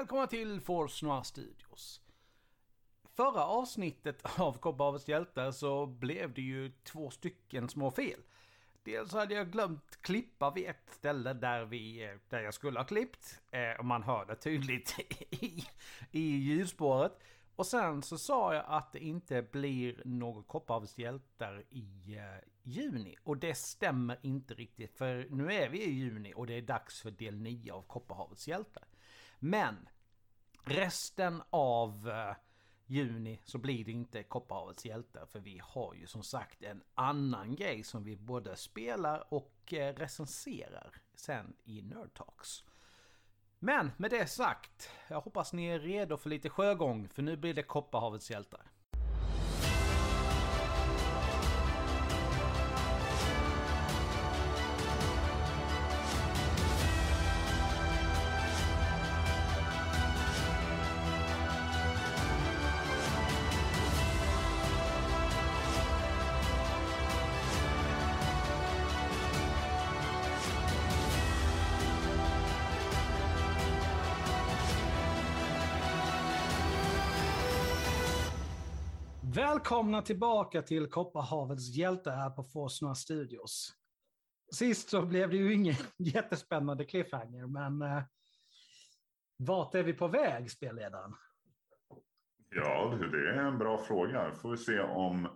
Välkomna till Force Noir Studios. Förra avsnittet av Kopparhavets hjältar så blev det ju två stycken små fel. Dels hade jag glömt klippa vid ett ställe där, vi, där jag skulle ha klippt. Eh, och man hör det tydligt i, i ljudspåret. Och sen så sa jag att det inte blir något Kopparhavets hjältar i eh, juni. Och det stämmer inte riktigt för nu är vi i juni och det är dags för del 9 av Kopparhavets hjältar. Men resten av eh, juni så blir det inte Kopparhavets hjältar för vi har ju som sagt en annan grej som vi både spelar och eh, recenserar sen i Nerd Talks. Men med det sagt, jag hoppas ni är redo för lite sjögång för nu blir det Kopparhavets hjältar. Välkomna tillbaka till Kopparhavets hjälte här på Forsnora Studios. Sist så blev det ju ingen jättespännande cliffhanger, men eh, vart är vi på väg, spelledaren? Ja, det är en bra fråga. Får vi se om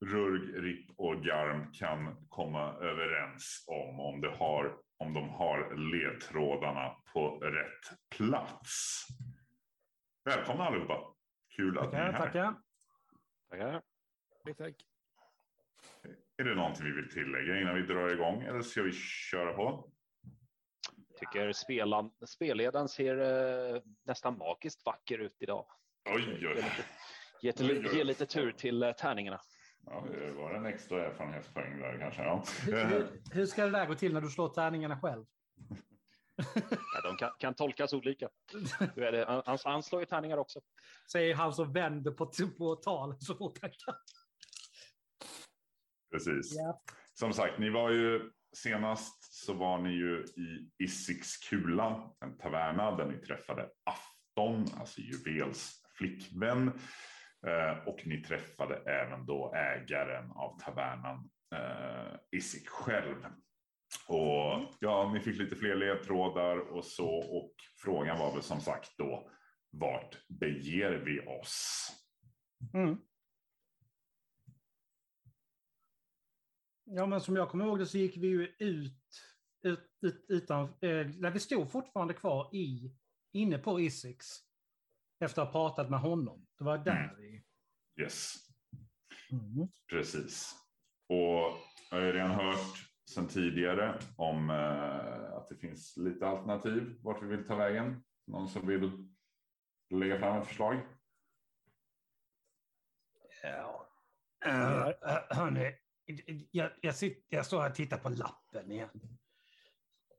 Rurg, Ripp och Garm kan komma överens om om, det har, om de har ledtrådarna på rätt plats. Välkomna allihopa! Kul att tackar, ni är här. Tackar. Tackar. Tack, tack. Är det någonting vi vill tillägga innan vi drar igång eller ska vi köra på? Tycker spelan, spelledaren ser eh, nästan magiskt vacker ut idag. Oj, Ge oj. lite, ge, till, ge lite tur till eh, tärningarna. Ja, det var en extra erfarenhetspoäng där kanske. Ja. Hur, hur, hur ska det där gå till när du slår tärningarna själv? Ja, de kan, kan tolkas olika. Han, han slår ju tärningar också. Säger han som vänder på, på tal så fort han kan. Precis. Ja. Som sagt, ni var ju senast så var ni ju i Issix kula, en taverna där ni träffade Afton, alltså Juvels flickvän. Eh, och ni träffade även då ägaren av tavernan, eh, Issik själv. Och ja, ni fick lite fler ledtrådar och så. Och frågan var väl som sagt då, vart beger vi oss? Mm. Ja, men som jag kommer ihåg det så gick vi ju ut, ut, ut utan, eh, vi stod fortfarande kvar i, inne på Isix. Efter att ha pratat med honom. Det var där Mm. vi... Yes. Mm. Precis. Och jag har ju redan hört sedan tidigare om eh, att det finns lite alternativ vart vi vill ta vägen. Någon som vill lägga fram ett förslag? Ja. Uh, hörni, jag, jag, sitter, jag står här och tittar på lappen igen.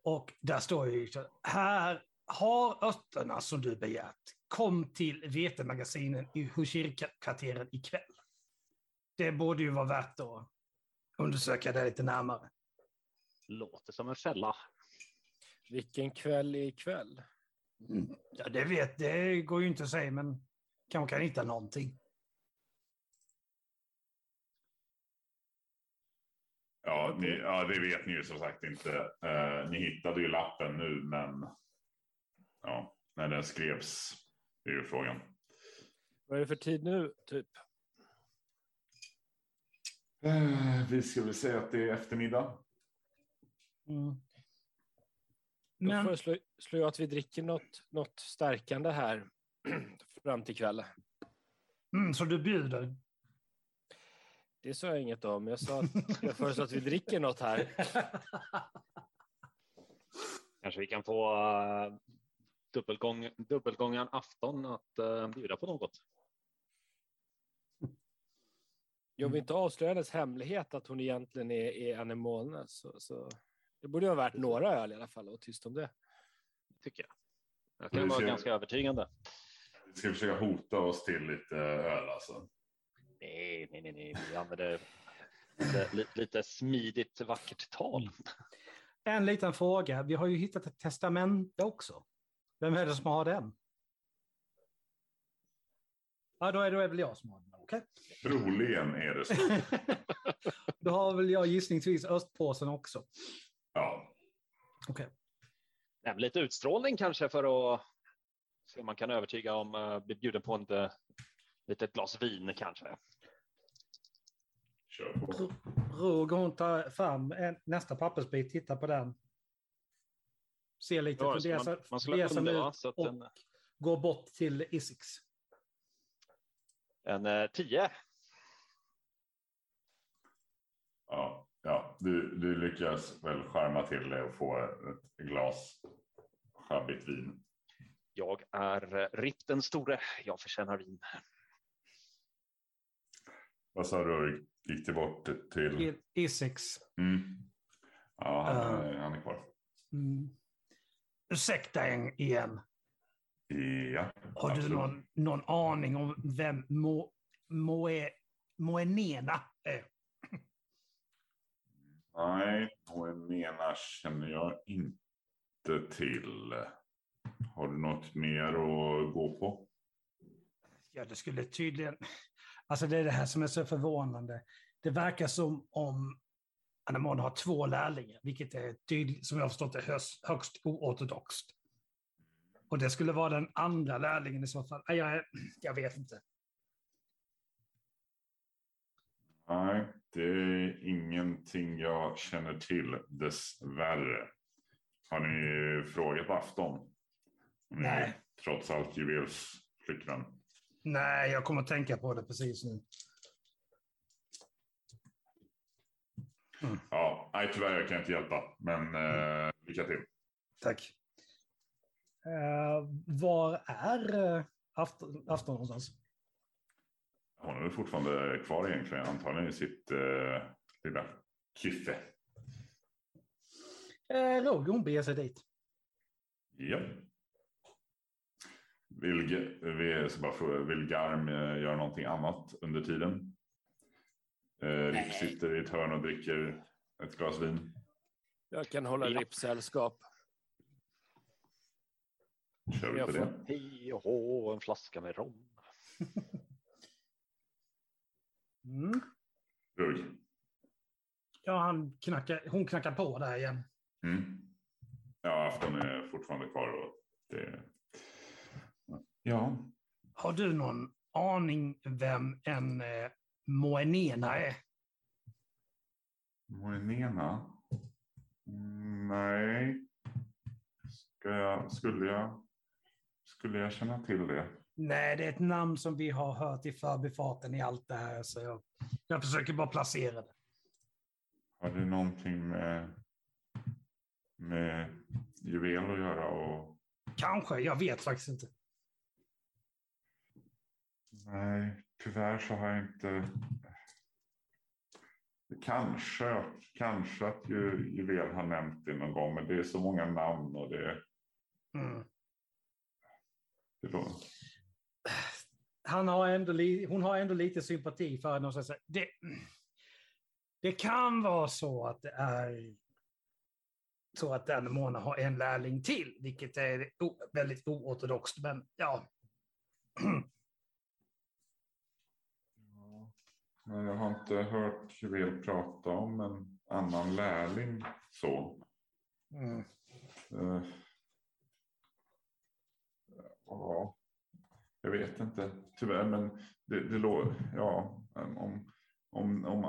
Och där står ju här har örterna som du begärt kom till vetemagasinen i Hushir-kvarteren ikväll. Det borde ju vara värt att undersöka det lite närmare. Låter som en fälla. Vilken kväll är ikväll? Mm. Ja, det vet, det går ju inte att säga, men kanske kan hitta någonting. Ja, ni, ja, det vet ni ju som sagt inte. Eh, ni hittade ju lappen nu, men ja, när den skrevs är ju frågan. Vad är det för tid nu, typ? Eh, vi ska väl säga att det är eftermiddag. Mm. Då Men, föreslår slår jag att vi dricker något, något stärkande här fram till kväll. mm, så du bjuder? Det sa jag inget om. Jag sa att jag föreslår att vi dricker något här. Kanske vi kan få uh, dubbelgång, dubbelgången afton att uh, bjuda på något. Jag vill inte avslöja hennes hemlighet att hon egentligen är, är anemolna. Så, så det borde ju vara värt några öl i alla fall och tyst om det. Tycker jag. Det kan vara ganska övertygande. Vi ska försöka hota oss till lite öl alltså. Nej, nej, nej, nej. vi använder lite, lite, lite smidigt, vackert tal. En liten fråga. Vi har ju hittat ett testamente också. Vem är det som har den? Ja, då är det väl jag som har den. Okej. Troligen är det så. Då har väl jag gissningsvis östpåsen också. Ja, Okej. Men lite utstrålning kanske för att se om man kan övertyga om uh, bli bjuden på ett uh, litet glas vin kanske. kör på. Roger hon tar fram en, nästa pappersbit, tittar på den. Ser lite Ja, fundersam, ut så att och en, går bort till Isix. en uh, tio. Ja, ja. Du, du lyckas väl skärma till det och få ett glas sjabbigt vin. Jag är uh, Ritt den store. Jag förtjänar vin. Vad sa du? Gick till bort till? Till Isix. Mm. Ja, han, är- han är kvar. Mm. Ursäkta en igen. Ja, Har du absolut. någon, någon aning om vem Mo, Moe, Moenena är? Nej, Moemena känner jag inte till. Har du något mer att gå på? Ja, det skulle tydligen... Alltså det är det här som är så förvånande. Det verkar som om Anemone har två lärlingar, vilket är tydligt, som jag har förstått det högst, högst oortodoxt. Och det skulle vara den andra lärlingen i så fall. Nej, Jag, är- jag vet inte. Nej, det är ingenting jag känner till dessvärre. Har ni frågat på afton? Nej. Trots allt Juvels flickvän. Nej, jag kommer att tänka på det precis nu. Ja, nej tyvärr jag kan inte hjälpa. Men eh, lycka till. Tack. Eh, var är uh, afton, afton någonstans? Hon är väl fortfarande kvar egentligen. Antagligen i sitt eh, lilla kyffe. Eh, Roger, hon beger sig dit. Ja. Vill, vi ska bara fråga, vill Garm eh, göra någonting annat under tiden? Eh, Rick sitter i ett hörn och dricker ett glas vin. Jag kan hålla Ja. Ripp sällskap. Kör vi på det? Hej och hå, en flaska med rom. Mm. Rugg. Ja, han knackar, hon knackar på där igen. Mm. Ja, afton är fortfarande kvar. Och det... Ja, Har du någon aning vem en eh, Moenena är? Moenena? Mm, Nej. Ska jag, skulle, jag, skulle jag känna till det? Nej, det är ett namn som vi har hört i förbifarten i allt det här. Så jag, jag försöker bara placera det. Har det någonting med, med juvel att göra? Och, Kanske, jag vet faktiskt inte. nej, tyvärr så har jag inte... Kanske, kanske att ju, juvel har nämnt det någon gång, men det är så många namn och det... Mm. det då, Han har ändå hon har ändå lite sympati för henne. och säger, Det, det kan vara så att det är så att den Mona har en lärling till, vilket är väldigt oortodoxt. Men ja, Men jag har inte hört juvel prata om en annan lärling så. mm. Eh, Ja, jag vet inte tyvärr, men det, det låg, ja, om, om, om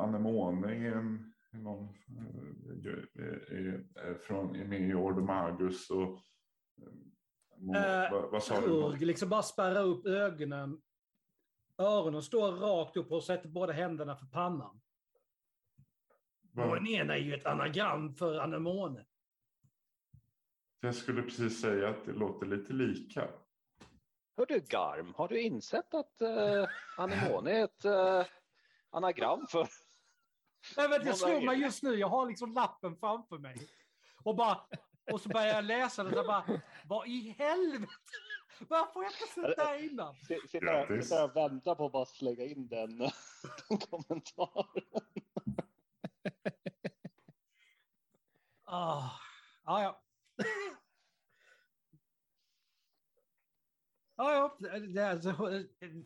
är någon, eh, är, är, från, är med i Ordo Magus och eh, Eh, vad, vad sa du? Liksom bara spärrar upp ögonen. Öronen står rakt upp och sätter båda händerna för pannan. Vad- Och den ena är ju ett anagram för anemone. Jag skulle precis säga att det låter lite lika. Hör du Garm, har du insett att uh, anemone är ett uh, anagram för... Nej, men det är mig just nu. Jag har liksom lappen framför mig. Och, bara, och så börjar jag läsa den och bara, vad i helvete? Varför har jag inte sett det här innan? Sitta och vänta på att bara slänga in den, den kommentaren. Ah, ah, ja. Ja, ja, det är alltså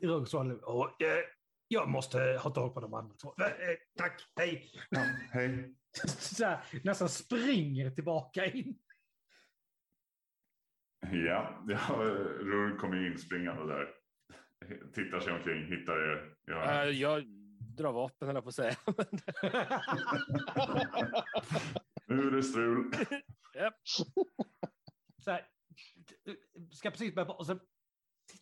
Rögsvall. Och, eh, jag måste ha tag på de andra två. Eh, eh, tack, hej. Ja, hej. Så här, nästan springer tillbaka in. Ja, ja Rurg kommer inspringande där. Tittar sig omkring, hittar er. Ja. Eh, jag drar vapen, höll jag på att säga. Nu är det strul. Japp. Så här, ska precis börja och sen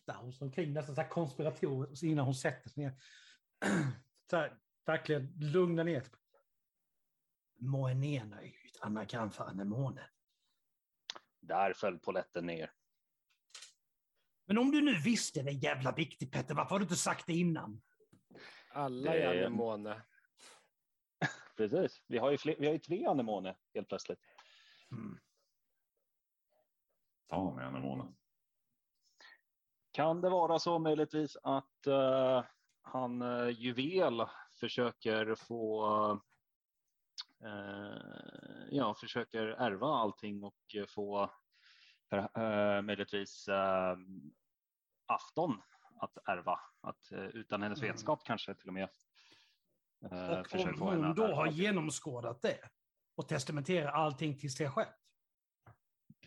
tittar hon sig omkring nästan så här konspiratoriskt innan hon sätter sig ner. Så här, verkligen lugna ner. Moenena är ju ett anagram för anemone. Där föll poletten ner. Men om du nu visste det jävla viktigt Petter, varför har du inte sagt det innan? Alla Det- är anemone. Precis. Vi har ju, fler, vi har ju tre anemone helt plötsligt. Ta med anemonen. Kan det vara så möjligtvis att eh, han uh, Juvel försöker få eh, ja, försöker ärva allting och eh, få uh, möjligtvis eh, afton att ärva, att eh, utan hennes Mm. vetskap kanske till och med. eh, Och om hon då har genomskådat det och testamenterar allting till sig själv.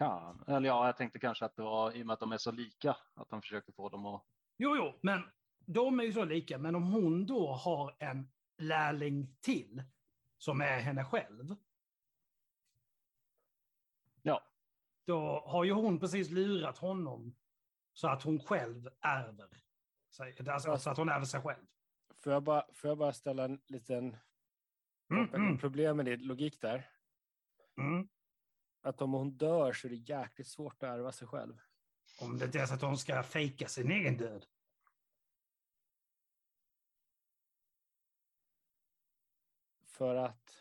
Kan. Eller ja, jag tänkte kanske att det var i och med att de är så lika att de försöker få dem att Jo, jo, men de är ju så lika. Men om hon då har en lärling till som är henne själv. Ja. Då har ju hon precis lurat honom så att hon själv ärver. sig. Alltså, så att hon ärver sig själv. Får jag bara, får jag bara ställa en liten Mm, mm, problem med din logik där? mm. Att om hon dör så är det jäkligt svårt att ärva sig själv. Om det inte är så att hon ska fejka sin egen död. För att...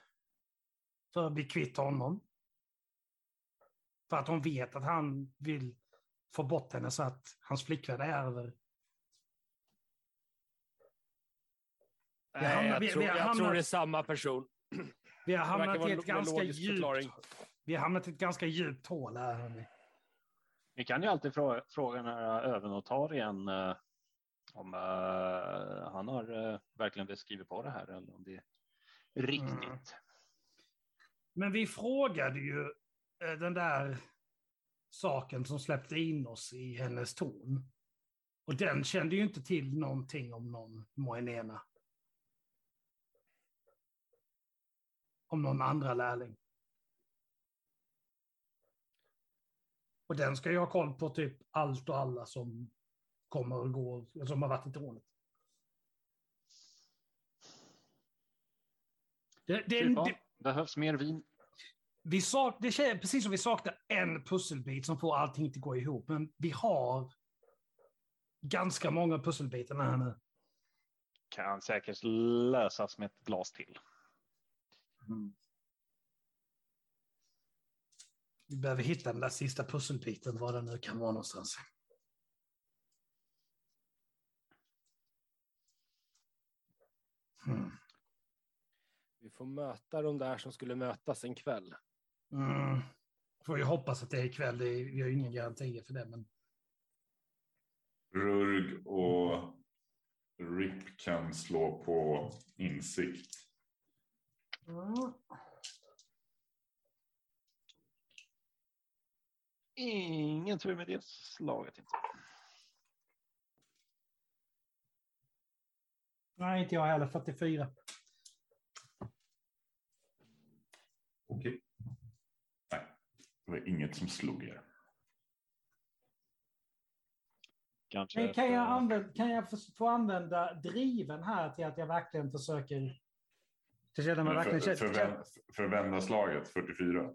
För att bli kvitt honom. För att hon vet att han vill få bort henne så att hans flickvän ärver. Nej, hamnar- jag, vi- tror, vi jag hamnat- tror det är samma person. Vi har hamnat i ett ganska djupt... förklaring. Vi har hamnat i ett ganska djupt hål här. Vi kan ju alltid fråga, fråga den här övernotarien eh, om eh, han har eh, verkligen skrivit på det här eller om det är riktigt. Mm. Men vi frågade ju den där saken som släppte in oss i hennes torn. Och den kände ju inte till någonting om någon Moenena. Om någon andra lärling. Och den ska ju ha koll på typ allt och alla som kommer och går, som har varit i tornet. Det, det, fan, det, Behövs mer vin. vi sak, det är precis som vi saknar en pusselbit som får allting att gå ihop. Men vi har ganska många pusselbitar här nu. Kan säkert lösas med ett glas till. Vi behöver hitta den där sista pusselbiten, var den nu kan vara någonstans. Hmm. Vi får möta de där som skulle mötas en kväll. Mm. Får ju hoppas att det är ikväll. Det är, vi har ju inga garantier för det. Men... Rurg och Rip kan slå på insikt. Mm. Ingen tur med det slaget inte. Nej, inte jag heller. 44. Okej. Nej, det var inget som slog er. Kanske Men kan, jag eh, använda, kan jag få, få använda driven här till att jag verkligen försöker... Till känna mig Men verkligen... För, förvän, förvända slaget 44.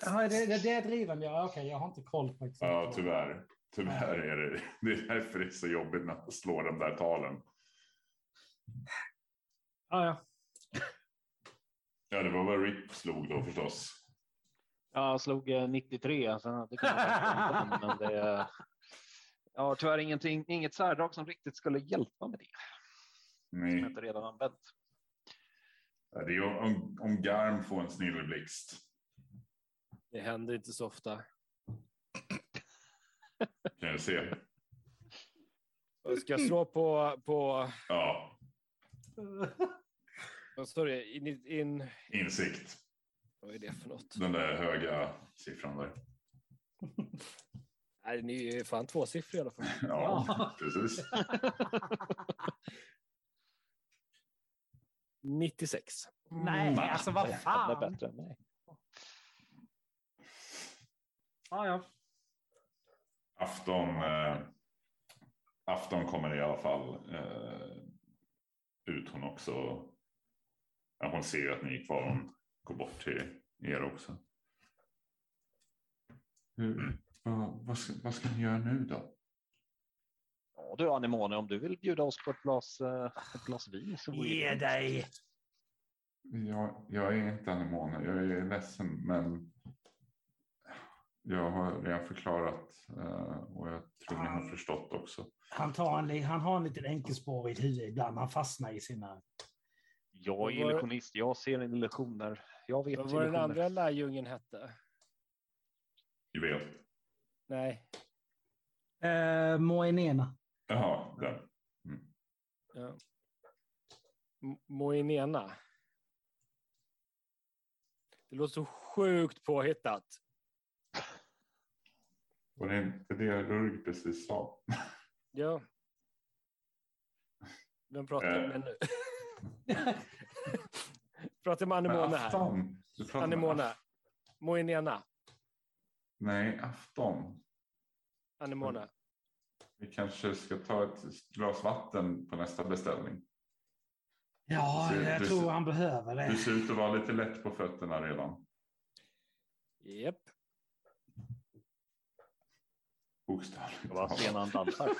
Ja, det, det, det är driven, ja. Okej, jag har inte koll på exakt. Ja, tyvärr. Tyvärr är det. Det är därför det är så jobbigt när man slår de där talen. Ja, ja. Ja, det var vad Rip slog då förstås. Ja, jag slog eh, 93, så det kan men det Jag har tyvärr ingenting, inget särdrag som riktigt skulle hjälpa med det. Som jag Nej, inte redan använt. det är ju om, om Garm får en snilleblixt. Det händer inte så ofta. Kan jag se. Ska jag slå på, på Ja, vad står det? In, in, insikt. vad är det för något? Den där höga siffran där. Nej, ni är ju fan tvåsiffriga i alla fall. Ja, precis. 96. Nej, alltså vad Det är fan. bättre än mig. Ja, ja. Afton, eh, afton kommer i alla fall eh, ut hon också. Ja, hon ser ju att ni är kvar. Hon går bort till er också. Hur, vad, vad, ska, vad ska ni göra nu då? Ja du Anemone, om du vill bjuda oss på ett glas, eh, ett glas vin så vore Ge dig. Jag, jag är inte anemone. Jag är ledsen, men jag har redan förklarat eh, och jag tror ni har förstått också. Han, tar en, han har en liten enkelspårigt huvud ibland. Han fastnar i sina... Jag är illusionist, jag ser en illusion där. Jag vet Vad var den illusioner. andra lärjungen hette? Juvel. Nej. Uh, Moenena. Jaha, den. Ja. M- Moinena. Det låter så sjukt påhittat. Var det inte det Rurg precis sa? Ja. Vem pratar du Eh. med nu? pratar med Anemone här. Du af- Moinena. Nej, afton. Anemone. Vi kanske ska ta ett glas vatten på nästa beställning. Ja, Du- jag du- tror han behöver Du det. ser ut att vara lite lätt på fötterna redan. Japp. Bokstavligt Det var talat. sen han dansar.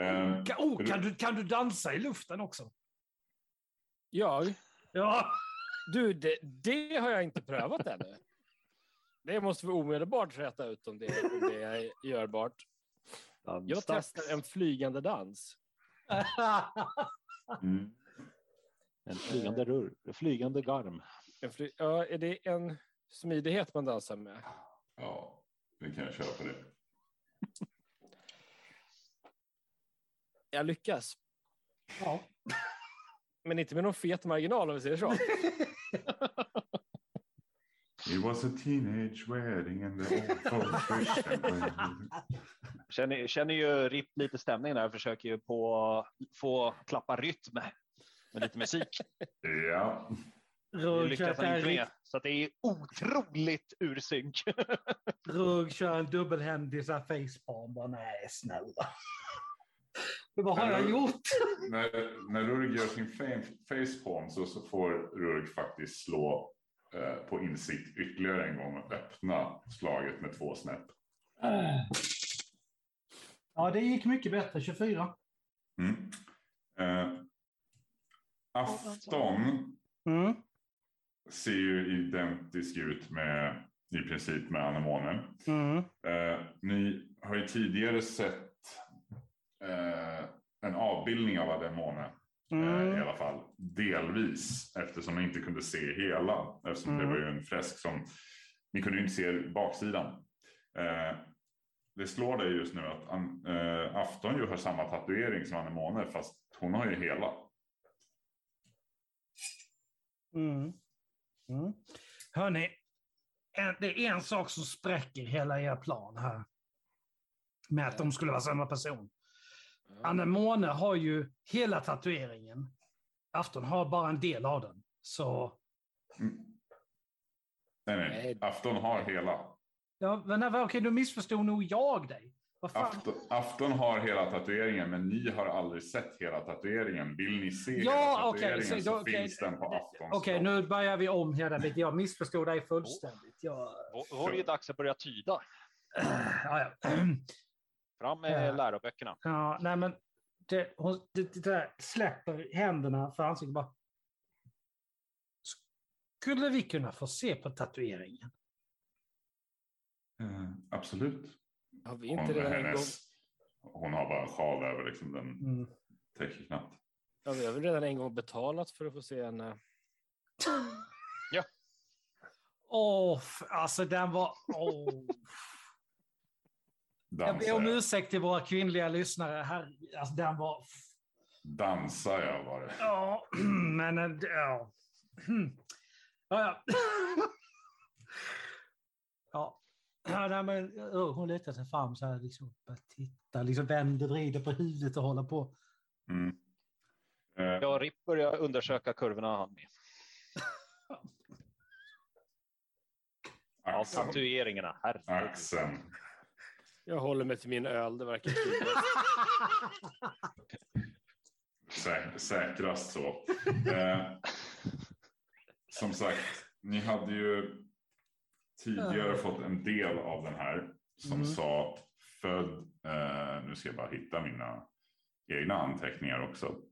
Eh, Ka- Oh, kan, du, kan du dansa i luften också? Jag? Ja. Du, det, det har jag inte prövat ännu. Det måste vi omedelbart rätta ut om det, om det är görbart. Jag Dansdags. testar en flygande dans. mm. En flygande rur, en flygande garm. En fly, ja, är det en smidighet man dansar med? Ja, vi kan köra på det. Jag lyckas. ja. Men inte med någon fet marginal om vi säger så. It was a teenage wedding and the. Känner, känner ju RIP lite stämning där, försöker ju på få klappa rytm med lite musik. Ja, Rugg lyckas kör, han inte en, med. Så att det är otroligt ur synk. Rugg kör en dubbelhändig facepalm. Bara, Nej, snälla. Men vad har jag gjort? när, när Rurg gör sin facepalm så, så får Rurg faktiskt slå eh, på insikt ytterligare en gång och öppna slaget med två snäpp. Ja, det gick mycket bättre. 24. Mm. Eh, afton Mm. Ser ju identisk ut med i princip med anemonen. Mm. Eh, ni har ju tidigare sett eh, en avbildning av anemone. Eh, I Mm. alla fall delvis eftersom ni inte kunde se hela. Eftersom det Mm. var ju en fresk som ni kunde inte se baksidan. Eh, det slår dig just nu att an, eh, Afton ju har samma tatuering som Anemone fast hon har ju hela. Mm. Mm. Hörni, det är en sak som spräcker hela er plan här. Med att de skulle vara samma person. Anemone har ju hela tatueringen. Afton har bara en del av den. Så, Mm. Nej, nej, Nej. Afton har hela. ja, men nej, okej, då missförstod nog jag dig. Afton, Afton har hela tatueringen men ni har aldrig sett hela tatueringen. Vill ni se Ja, hela tatueringen så så, då- okej. finns den på Aftons Okej, kropp. nu börjar vi om hela biten. Jag missförstod dig fullständigt. Jag, var det dags att börja tyda. ja, ja. Fram med Ja. läroböckerna. Ja, nej men det, hon, det, det där släpper händerna för ansiktet bara. Skulle vi kunna få se på tatueringen? Eh, absolut. Har vi Hon, inte redan en gång, hennes, hon har bara en sjal över liksom. Den Mm. täcker knappt. ja, vi har väl redan en gång betalat för att få se en... eh, Åh, f- alltså den var... Åh. Jag ber om ursäkt till våra kvinnliga lyssnare. Här, alltså, den var... Dansar jag var det. Ja, men... eh, Ja. Ja, ja. Ja. Nej, men, hon lutar sig fram så här, liksom, bara tittar, liksom vänder, vrider på huvudet och håller på. Mm. Eh, Ja, Ripp börjar undersöka kurvorna han med. Ja, tatueringarna. Herregud. Axeln. Jag håller mig till min öl, det verkar. Sä säkrast så. Eh, som sagt, ni hade ju tidigare fått en del av den här som Mm. sa född, eh, nu ska jag bara hitta mina egna anteckningar också.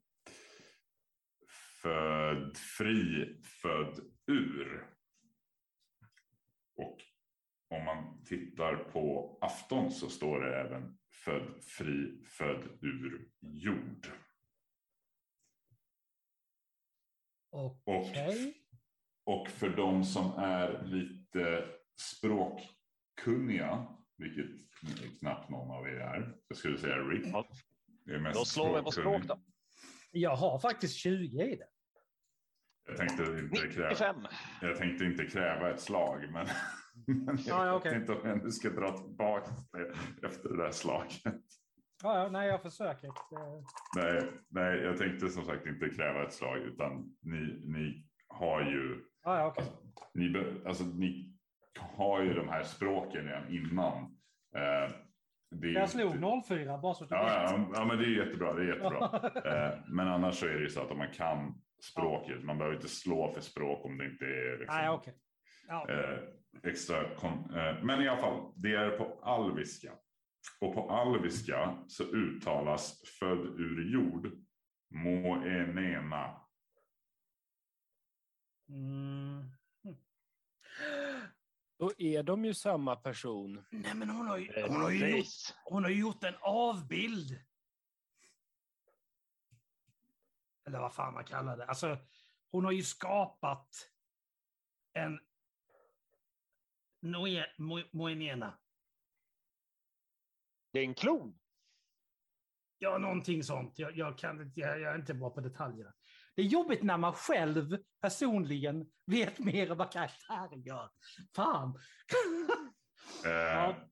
Född fri, född ur. Och om man tittar på afton så står det även född fri, född ur jord. Okej. Och för de som är lite språkkunniga, vilket knappt någon av er är, jag skulle säga Rick. Ja. är mest Då slår vi på språk då. Jag har faktiskt 20 i det. Jag tänkte inte kräva, 95. jag tänkte inte kräva ett slag, men, men jag Ja, ja, vet okej. inte om jag nu ska dra tillbaka det efter det där slaget. Ja, ja, nej, jag försöker. Det- Nej, nej, jag tänkte som sagt inte kräva ett slag, utan ni, ni har ju Ja, ja, okej. ni, be- alltså, ni har ju de här språken redan innan. Eh, det är Jag slog inte- 04 bara så att du Ja, vet. ja, ja, men det är jättebra. Det är jättebra. Eh, men annars så är det ju så att om man kan språket, man behöver inte slå för språk om det inte är liksom, Nej, okej. Ja. eh, extra. Eh, men i alla fall, det är på alviska. Och på alviska så uttalas född ur jord, moenena. Mm. Då är de ju samma person. Nej, men hon har, ju, hon, har ju gjort, hon har ju gjort en avbild. Eller vad fan man kallar det. Alltså, hon har ju skapat en Noe, Mo- Moenena. Det är en klon. Ja, någonting sånt. Jag, jag, kan, inte- jag, jag är inte bra på detaljerna. Det är jobbigt när man själv personligen vet mer än vad karaktären gör. Fan! Eh, Ja.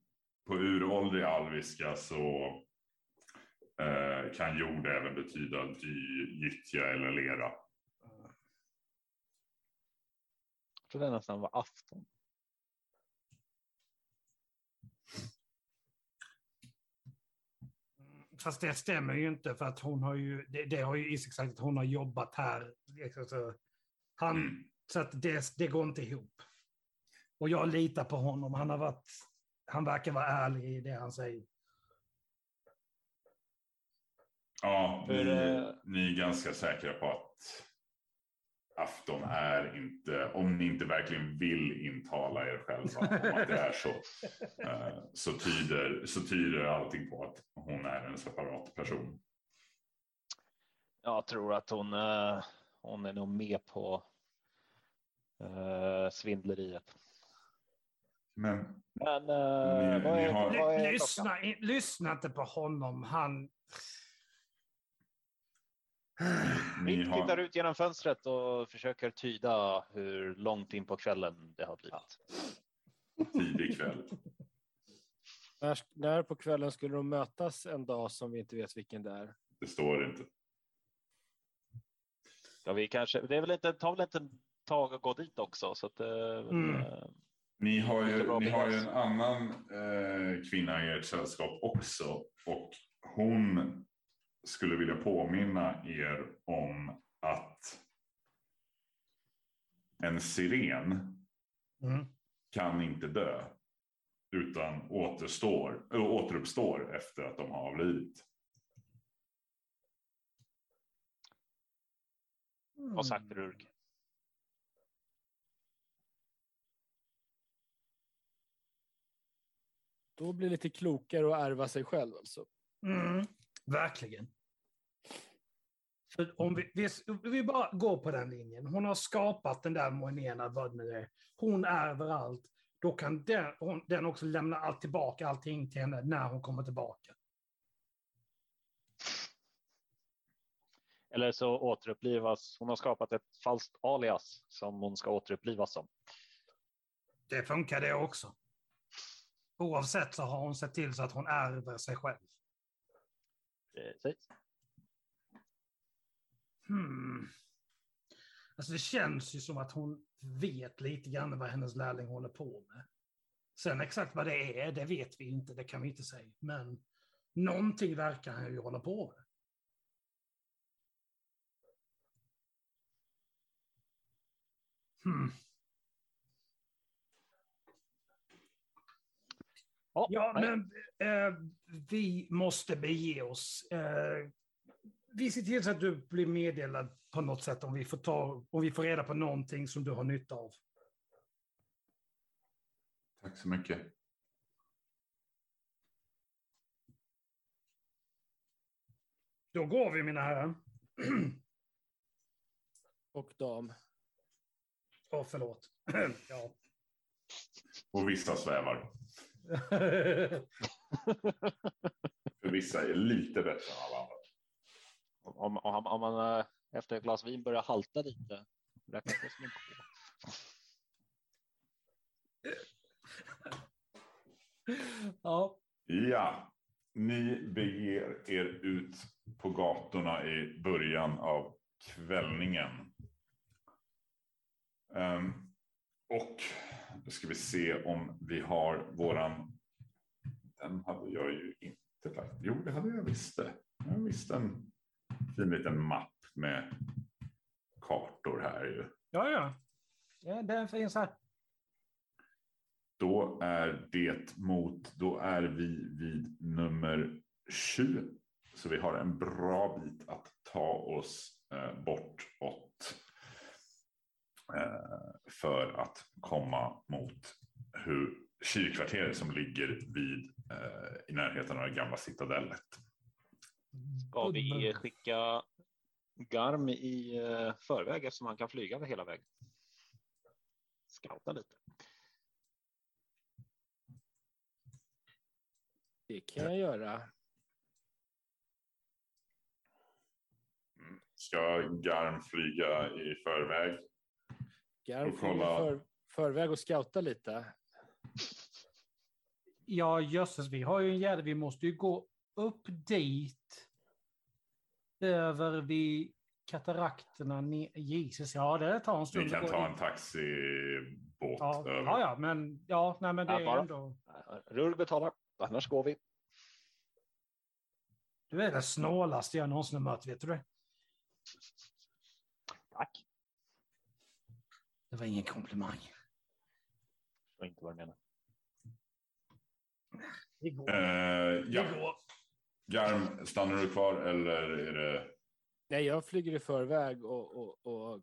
På uråldrig alviska så eh, kan jord även betyda dy, gyttja eller lera. Jag tror det nästan var afton. Fast det stämmer ju inte för att hon har ju, det, det har ju Isak sagt att hon har jobbat här. liksom Så, han, Mm. så att det, det går inte ihop. Och jag litar på honom. Han har varit, han verkar vara ärlig i det han säger. Ja, ni, eh, ni är ganska säkra på att afton är inte, om ni inte verkligen vill intala er själva om att det är så, eh, så, tyder, så tyder allting på att hon är en separat person. Jag tror att hon, eh, hon är nog med på eh, svindleriet. Men Men Ni- vad ni är, har- vad är lyssna, lyssna inte på honom. Han... ni Rick tittar har, ut genom fönstret och försöker tyda hur långt in på kvällen det har blivit. tidig kväll. När, när på kvällen skulle de mötas en dag som vi inte vet vilken det är? Det står inte. Ja, vi kanske, det är väl inte, tar väl inte ett tag att gå dit också. Så att, eh, Mm. eh, Ni har ju, ni har ju en annan eh, kvinna i ert sällskap också. Och hon skulle vilja påminna er om att en siren Mm. kan inte dö. Utan återstår, äh, återuppstår efter att de har avlidit. Vad sagt Rurg? Då blir det lite klokare att ärva sig själv alltså. Mm, verkligen. För om vi, vi, vi bara går på den linjen. Hon har skapat den där Moenena, vad nu är. Hon är överallt. då kan den, hon, den också lämna allt tillbaka allting till henne när hon kommer tillbaka. Eller så återupplivas, hon har skapat ett falskt alias som hon ska återupplivas som. Det funkar det också. Oavsett så har hon sett till så att hon ärver sig själv. Precis. Hmm. Alltså det känns ju som att hon vet lite grann vad hennes lärling håller på med. Sen exakt vad det är, det vet vi inte, det kan vi inte säga. Men någonting verkar han ju hålla på med. Hmm. Ja, men eh, vi måste bege oss. Eh, vi ser till så att du blir meddelad på något sätt om vi får, ta, om vi får reda på någonting som du har nytta av. Tack så mycket. Då går vi, mina herrar. Och dam. Åh, förlåt. ja. Och vissa svävar. För vissa är lite bättre än alla andra. Om, om, om man eh, efter ett glas vin börjar halta lite, räknas det som en K. ja. Ja, ni beger er ut på gatorna i början av kvällningen. Ehm, och då ska vi se om vi har våran. Den hade jag ju inte. Jo, det hade jag visst det. Jag visste en fin liten mapp med kartor här ju. Ja, ja. ja den finns här. Då är det mot, då är vi vid nummer 20. Så vi har en bra bit att ta oss eh, bortåt. Eh, för att komma mot hur kyrkkvarteret som ligger vid eh, i närheten av det gamla citadellet. Ska vi skicka Garm i eh, förväg eftersom han kan flyga hela vägen? Scouta lite. Det kan jag göra. Ska Garm flyga i förväg? Garm Och kolla. för, förväg och scouta lite. Ja, jösses, vi har ju en jävla... Vi måste ju gå upp dit. Över vid katarakterna. ner- Jesus, ja det tar en stund. Ni kan ta en taxibåt Ja, över. ja, ja, men ja, nej, men det är ändå... Rull betalar, annars går vi. Du är det snålaste jag någonsin har mött, vet du det? Tack. Det var ingen komplimang. Jag inte vad du menar. Det går. Det ja, går. Garm, stannar du kvar eller är det? Nej, jag flyger i förväg och, och, och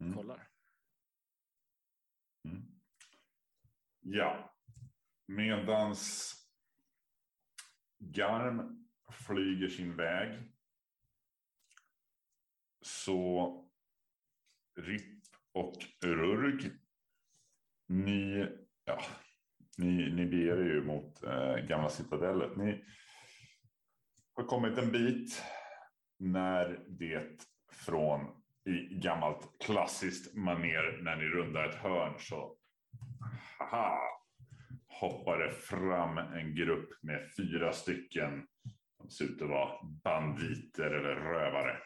Mm. kollar. Mm. Ja, medans Garm flyger sin väg så Ripp och Rurg, ni, ja, ni, ni beger er ju mot eh, gamla citadellet. Ni har kommit en bit när det från i gammalt klassiskt maner när ni rundar ett hörn så haha, det fram en grupp med fyra stycken som ser ut att vara banditer eller rövare.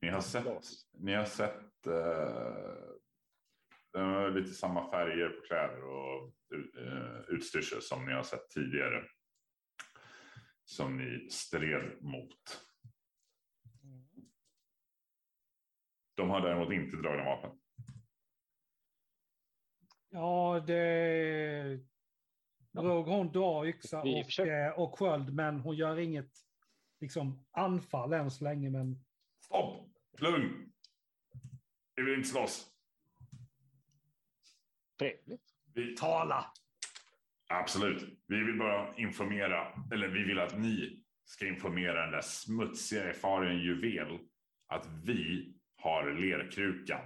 Ni har sett, ni har sett eh, eh, lite samma färger på kläder och eh, utstyrsel som ni har sett tidigare. Som ni stred mot. De har däremot inte dragna vapen. Ja, det... Rog hon drar yxa och, försöker. eh, och sköld, men hon gör inget liksom, anfall än så länge. Men Stopp! Lugn! Vi vill inte slåss. Trevligt. Vi, tala! Absolut. Vi vill bara informera, eller vi vill att ni ska informera den där smutsiga erfaren juvel att vi har lerkrukan.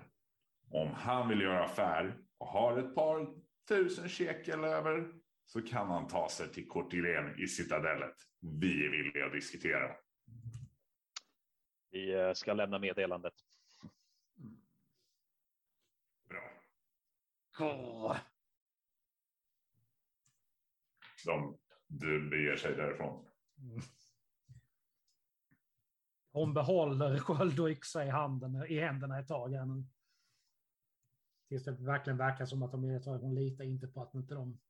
Om han vill göra affär och har ett par tusen shekel över så kan han ta sig till Cortilen i citadellet. Vi är villiga att diskutera. Vi eh, ska lämna meddelandet. Bra. Åh, De, du beger sig därifrån. Hon behåller sköld och yxa i, handen, i händerna ett tag här nu. Tills det verkligen verkar som att de är ett tag. Hon litar inte på att inte de...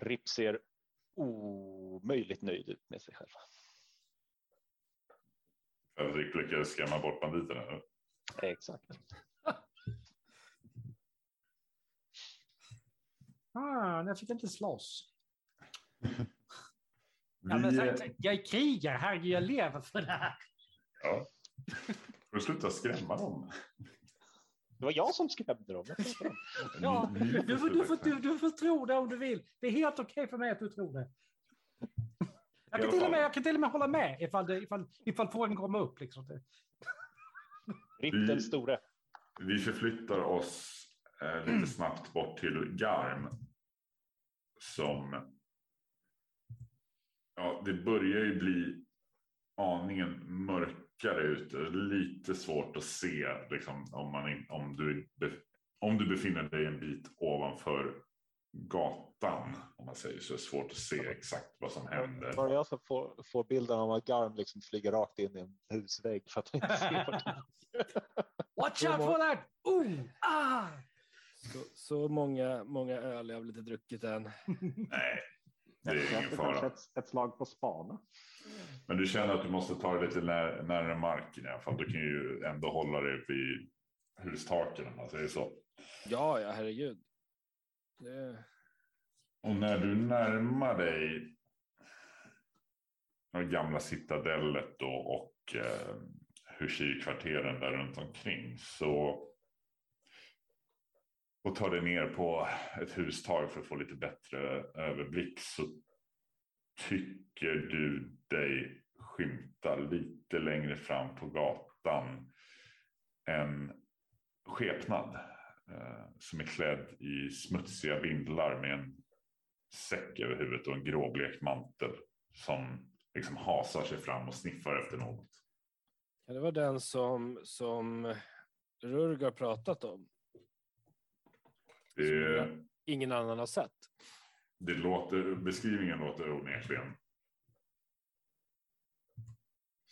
Rip ser omöjligt nöjd ut med sig själv. Fredrik lyckades skrämma bort banditerna. nu. Exakt. Ah, jag fick inte slåss. Ja, men, Vi, tänk, jag är krigare, herregud, jag lever för det här. ja. Får du sluta skrämma dem? Det var jag som skrämde dem. Ja, du, får, du, får, du, du får tro det om du vill. Det är helt okej för mig att du tror det. Jag kan, till och med, jag kan till och med hålla med ifall, det, ifall, ifall frågan kommer upp. Liksom. Det- Rip Vi- den store. Vi förflyttar oss eh, lite snabbt bort till Garm. Som... Ja, det börjar ju bli aningen mörkare ute. Lite svårt att se liksom, om, man om, du, om du befinner dig en bit ovanför gatan. Om man säger så är det svårt att se exakt vad som händer. Bara jag som får, får bilden av att Garm liksom flyger rakt in i en husvägg för att han inte ser han Watch out for that! Oh, ah! Så, så många, många öl jag har väl inte druckit än. Nej, det är ingen fara. ett, ett slag på spana. Men du känner att du måste ta dig lite när, närmare marken i alla fall. Du kan ju ändå hålla dig vid hustaken om man säger så. Ja, ja, herregud. Det, Och när du närmar dig det gamla citadellet då och eh, Hushir-kvarteren där runt omkring så och tar dig ner på ett hustag för att få lite bättre överblick så tycker du dig skymta lite längre fram på gatan en skepnad eh, som är klädd i smutsiga vindlar med en säck över huvudet och en gråblekt mantel som liksom hasar sig fram och sniffar efter något. kan det vara den som, som Rurg har pratat om? Det, Ingen annan har sett. det låter, beskrivningen låter onekligen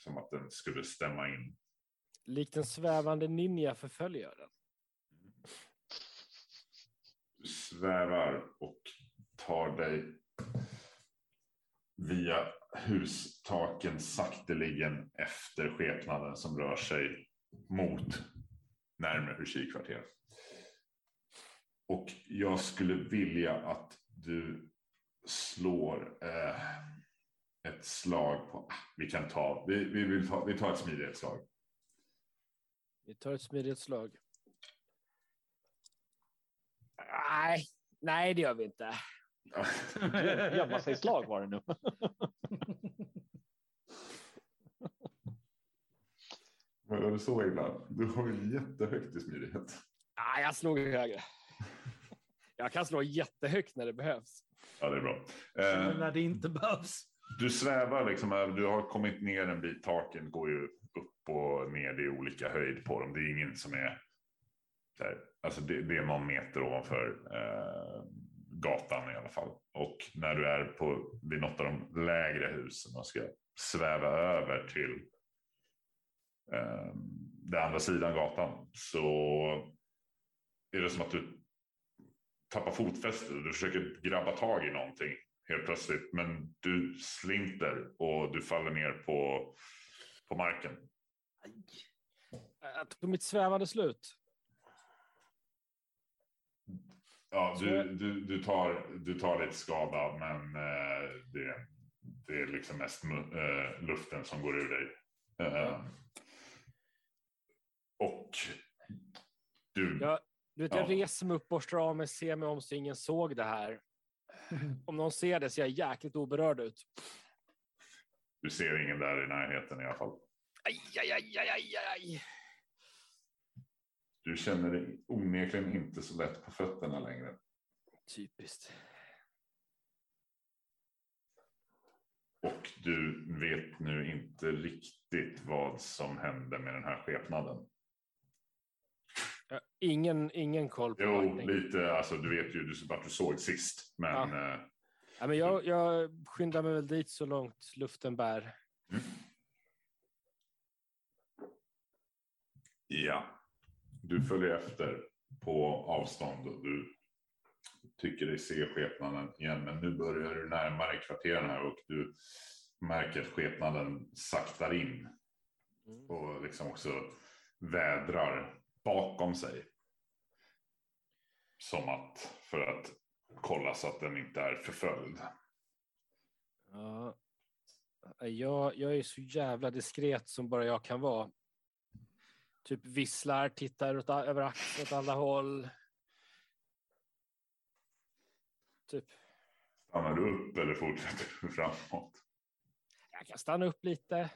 som att den skulle stämma in. Likt en svävande ninja förföljer den. Du svävar och tar dig via hustaken sakteligen efter skepnaden som rör sig mot närmare Hushikvarteret. Och jag skulle vilja att du slår eh, ett slag på... ah, Vi kan ta... Vi, vi, vill ta, vi tar ett smidighetsslag. Vi tar ett smidigt slag. Nej, nej det gör vi inte. Gömma sig slag var det nu. Var det så illa? Du har ju jättehögt i smidighet. Nej, jag slog högre. Jag kan slå jättehögt när det behövs. Ja, det är bra. Men Eh, när det inte behövs. du svävar liksom, över- du har kommit ner en bit. Taken går ju upp och ner. Det är olika höjd på dem. Det är ingen som är... Här, alltså det, det är någon meter ovanför eh, gatan i alla fall. Och när du är på vid något av de lägre husen och ska sväva över till eh, den andra sidan gatan så är det som att du tappar fotfästet. Du försöker grabba tag i någonting helt plötsligt. Men du slinter och du faller ner på, på marken. Jag tog mitt svävande slut. Ja, du, du, du, tar, du tar lite skada men eh, det, det är liksom mest eh, luften som går ur dig. Eh, och du, Jag, du vet, Ja. jag reser mig upp, borstar av mig, ser mig om så ingen såg det här. Om någon ser det ser jag jäkligt oberörd ut. du ser ingen där i närheten i alla fall. Aj, aj, aj, aj, aj. Du känner dig onekligen inte så lätt på fötterna längre. Typiskt. Och du vet nu inte riktigt vad som hände med den här skepnaden. Ingen, ingen koll på Jo, någonting. lite. Alltså, du vet ju vart du såg sist. Men Ja. eh, Ja, men jag, jag skyndar mig väl dit så långt luften bär. ja, du följer efter på avstånd och du tycker dig se skepnaden igen. Men nu börjar du närmare kvarteren här och du märker att skepnaden saktar in Mm. och liksom också vädrar bakom sig. Som att för att kolla så att den inte är förföljd. Ja. Jag, jag är så jävla diskret som bara jag kan vara. Typ visslar, tittar åt, över axeln åt alla håll. Typ, Stannar du upp eller fortsätter du framåt? jag kan stanna upp lite.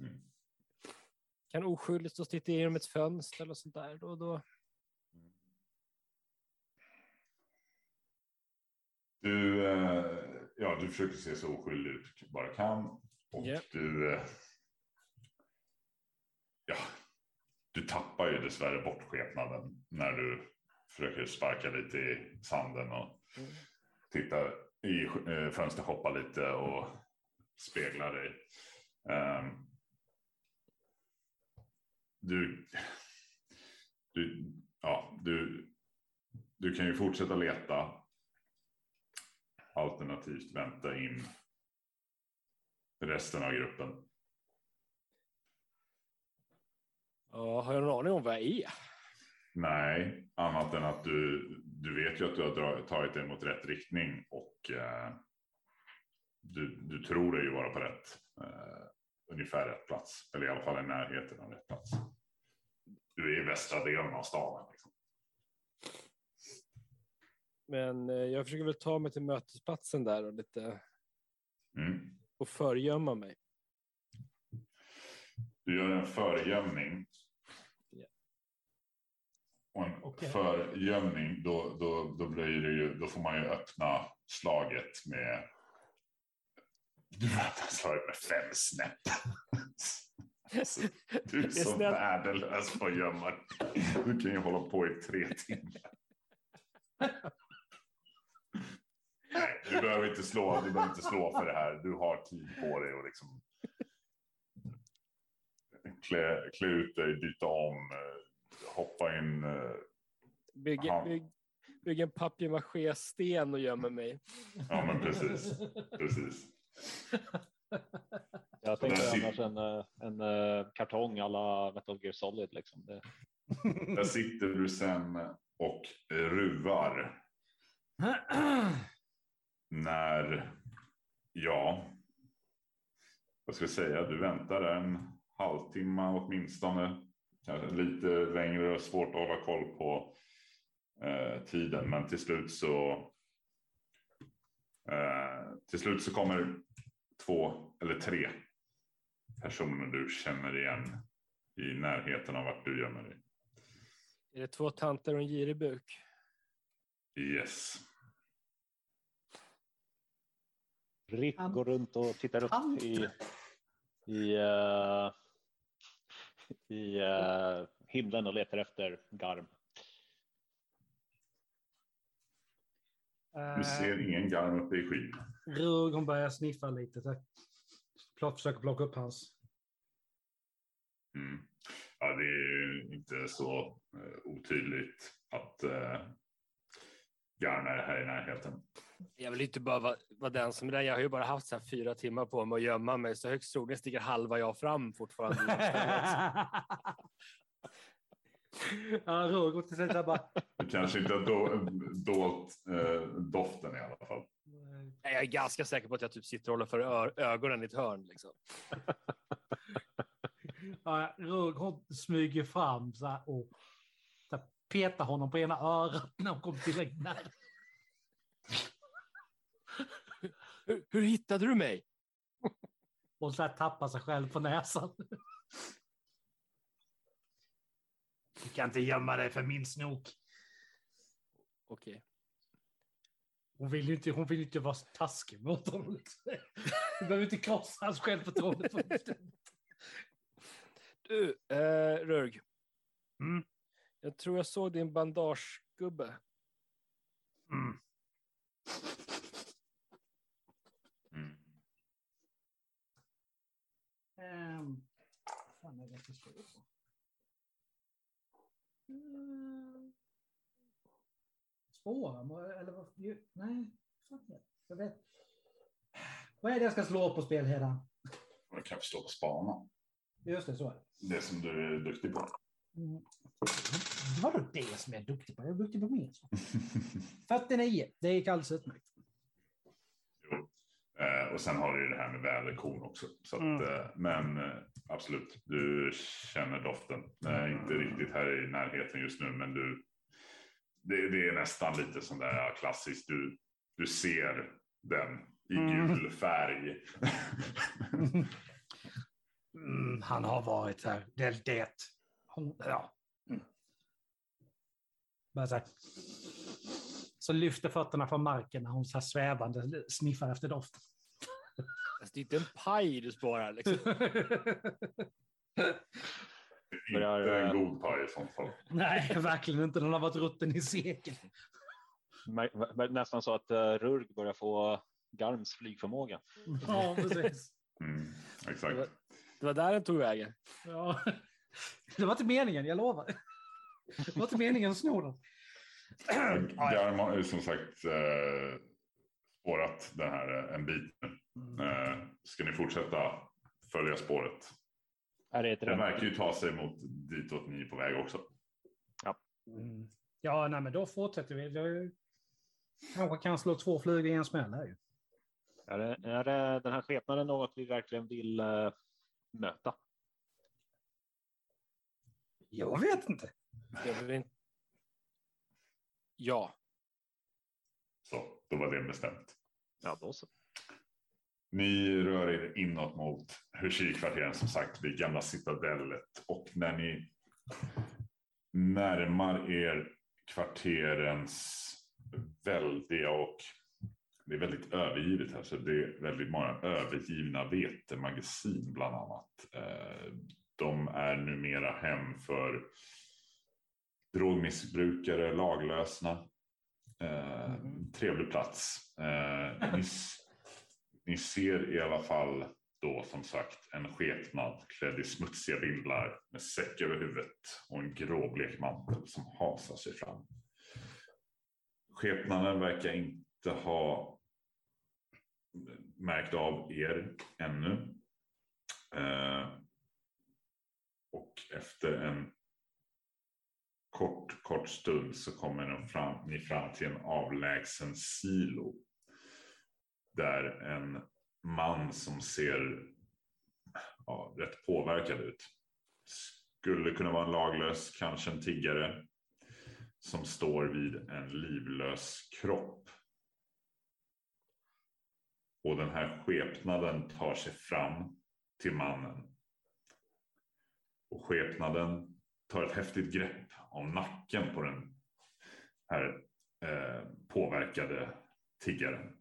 Mm. Kan oskyldigt stå och titta genom ett fönster eller sånt där. Då, och då. Du, eh, ja, du försöker se så oskyldig ut du bara kan. Och Ja. du... Eh, ja, du tappar ju dessvärre bort skepnaden när du försöker sparka lite i sanden och Mm. titta i eh, fönstershoppa lite och spegla dig. Ehm, du, du, ja, du, du kan ju fortsätta leta. Alternativt vänta in resten av gruppen. Ja, har jag någon aning om vad jag är? Nej, annat än att du, du vet ju att du har tagit dig mot rätt riktning och eh, du, du tror dig ju vara på rätt, eh, ungefär rätt plats. Eller i alla fall i närheten av rätt plats. Du är i västra delen av staden. Liksom. Men eh, jag försöker väl ta mig till mötesplatsen där och lite Mm. och förgömma mig. Du gör en förgömning. Och en Okej. förgömning, då, då, då, blir det ju, då får man ju öppna slaget med... Du slaget med fem snäpp. Alltså, du är så värdelös på att gömma. Du kan ju hålla på i tre timmar. Nej, du behöver inte slå, du behöver inte slå för det här. Du har tid på dig och liksom klä, klä ut dig, byta om, eh, hoppa in. eh, Bygg, Aha. bygg, bygg en papier-maché-sten och gömmer mig. Ja, men precis. precis. Jag tänkte annars en, eh, en eh, kartong alla Metal Gear Solid. Liksom. Det, Där sitter du sen och ruvar när, ja, vad ska jag säga, du väntar en halvtimme åtminstone. Kanske lite längre och svårt att hålla koll på eh, tiden, men till slut så eh, till slut så kommer två eller tre personer du känner igen i närheten av vart du gömmer dig. Är det två tanter och en girig buk? Yes. Rick går runt och tittar upp Han- i, i, eh, i eh, himlen och letar efter Garm. Du ser ingen garm uppe i skyn. Rug, hon börjar sniffa lite. Så plott, försöker plocka upp hans. Mm. Ja, det är ju inte så eh, otydligt att eh, garn är här i närheten. Jag vill inte bara vara, vara den som är där. Jag har ju bara haft så här fyra timmar på mig att gömma mig, så högst troligen sticker halva jag fram fortfarande. ja, Rug går till sig så bara. Kanske inte har do, dolt eh, doften i alla fall. Nej, Jag är ganska säker på att jag typ sitter och håller för ögonen i ett hörn. Liksom. Ja, hon smyger fram så här och så här, petar honom på ena örat när hon kommer tillräckligt nära. Hur, hur hittade du mig? Och så här tappar sig själv på näsan. Du kan inte gömma dig för min snok. Okej. Hon vill ju inte, hon vill inte vara taskig mot honom. Du behöver inte krossa hans självförtroende. fullständigt. Du, eh, Rörg. Mm. Jag tror jag såg din bandagegubbe. Mm. Mm. Um, fan är det jag ska på? Spåra? Eller vad? Nej, jag vet. Vad är det jag ska slå på spelhedan? Man kan förstå på spana. Just det, så är det. Det som du är duktig på. Mm. Vadå det som jag är duktig på? Jag är duktig på mer. 49, det gick alldeles utmärkt. Eh, och sen har du ju det här med väderkorn också. Så att, Mm. eh, men eh, absolut, du känner doften. Eh, inte riktigt här i närheten just nu, men du. Det, det är nästan lite sån där klassiskt. Du, du ser den i Mm. gul färg. Mm, han har varit här. Det det. Hon, ja. Mm. Bara så, här. Så lyfter fötterna från marken när hon så här svävande sniffar efter doften. Alltså, det är inte en paj du spårar liksom. Börjar, inte en god paj i sånt fall. Nej, verkligen inte. Den har varit rutten i sekel. Nästan så att uh, Rurg börjar få Garms flygförmåga. Ja, precis. Mm, exakt. Det var där den tog vägen. Ja. Det var inte meningen, jag lovar. Det var inte meningen att sno den. Garm har ju som sagt eh, spårat den här eh, en bit nu. Eh, ska ni fortsätta följa spåret? Är det Den verkar ju ta sig mot ditåt ni är på väg också. Mm. Ja, nej, men då fortsätter vi. Jag kanske kan slå två flugor i en smäll här ju. Är, det, är det den här skepnaden något vi verkligen vill eh, möta? Jag vet inte. Jag vill inte... Ja. Så då var det bestämt. Ja, då så. Ni rör er inåt mot Hushi-kvarteren som sagt vid gamla citadellet och när ni närmar er kvarterens väldiga och det är väldigt övergivet här så det är väldigt många övergivna vetemagasin bland annat. Eh, De är numera hem för drogmissbrukare, laglösna. Eh, Trevlig plats. Eh, Ni, ni ser i alla fall då som sagt en skepnad klädd i smutsiga vindlar med säck över huvudet och en gråblek mantel som hasar sig fram. Skepnaden verkar inte ha märkt av er ännu. Eh, och efter en kort, kort stund så kommer ni fram, ni fram till en avlägsen silo. Där en man som ser ja, rätt påverkad ut. Skulle kunna vara en laglös, kanske en tiggare. Som står vid en livlös kropp. Och den här skepnaden tar sig fram till mannen. Och skepnaden tar ett häftigt grepp om nacken på den här eh, påverkade tiggaren.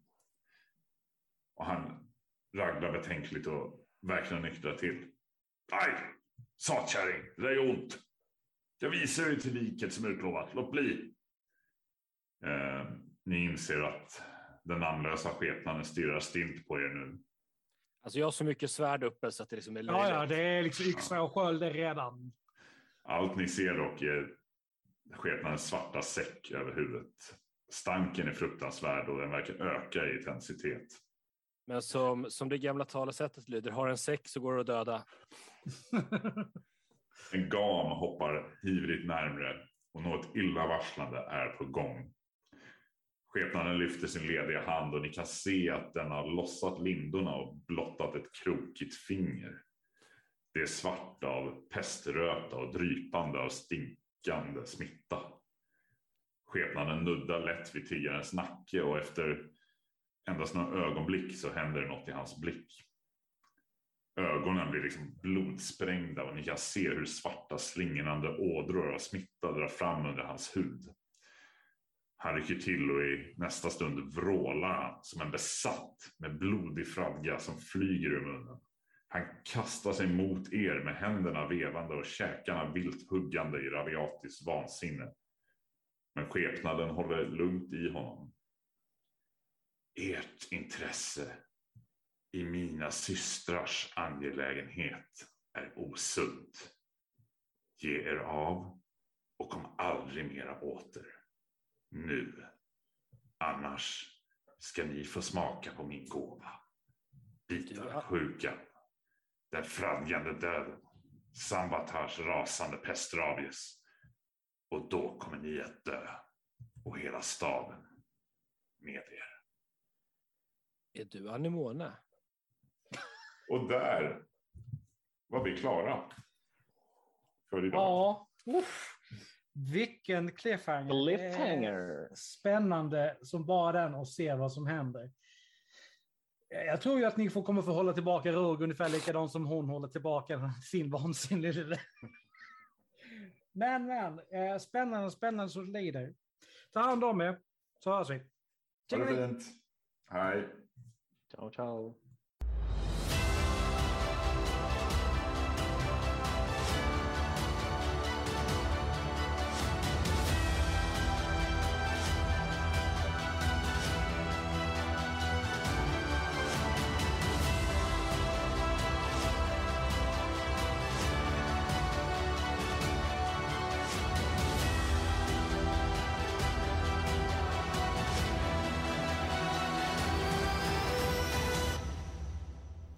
Och han raglar betänkligt och verkligen nyktrar till. Aj! Satkärring, det där gör ont. Jag visar dig till liket som utlovat. Låt bli. Eh, ni inser att den namnlösa skepnaden stirrar stint på er nu. Alltså jag har så mycket svärd uppe så att det liksom är Ja, ja, löjligt. det är liksom yxa och sköld redan. Allt ni ser dock är skepnadens svarta säck över huvudet. Stanken är fruktansvärd och den verkar öka i intensitet. Men som, som det gamla talesättet lyder, har en säck så går det att döda. En gam hoppar ivrigt närmre och något illavarslande är på gång. Skepnaden lyfter sin lediga hand och ni kan se att den har lossat lindorna och blottat ett krokigt finger. Det är svart av peströta och drypande av stinkande smitta. Skepnaden nuddar lätt vid tiggarens nacke och efter endast några ögonblick så händer det något i hans blick. Ögonen blir liksom blodsprängda och ni kan se hur svarta slingrande ådror av smitta drar fram under hans hud. Han rycker till och i nästa stund vrålar han som en besatt med blodig fradga som flyger ur munnen. Han kastar sig mot er med händerna vevande och käkarna vilt huggande i rabiatis vansinne. Men skepnaden håller lugnt i honom. Ert intresse i mina systrars angelägenhet är osunt. Ge er av och kom aldrig mera åter. Nu. Annars ska ni få smaka på min gåva. Bitar sjukan. Den fradgande döden. Sambatars rasande pestrabies. Och då kommer ni att dö. Och hela staden med er. Är du anemone? Och där var vi klara. För idag. Ja, uff. vilken cliffhanger. Cliffhanger. Spännande som bara den och se vad som händer. Jag tror ju att ni får kommer få hålla tillbaka Rog ungefär likadant som hon håller tillbaka sin vansinne. Men, men, eh, spännande, spännande så det lider. Ta hand om er, så hörs vi. Ha det fint. Hej. Ciao, ciao.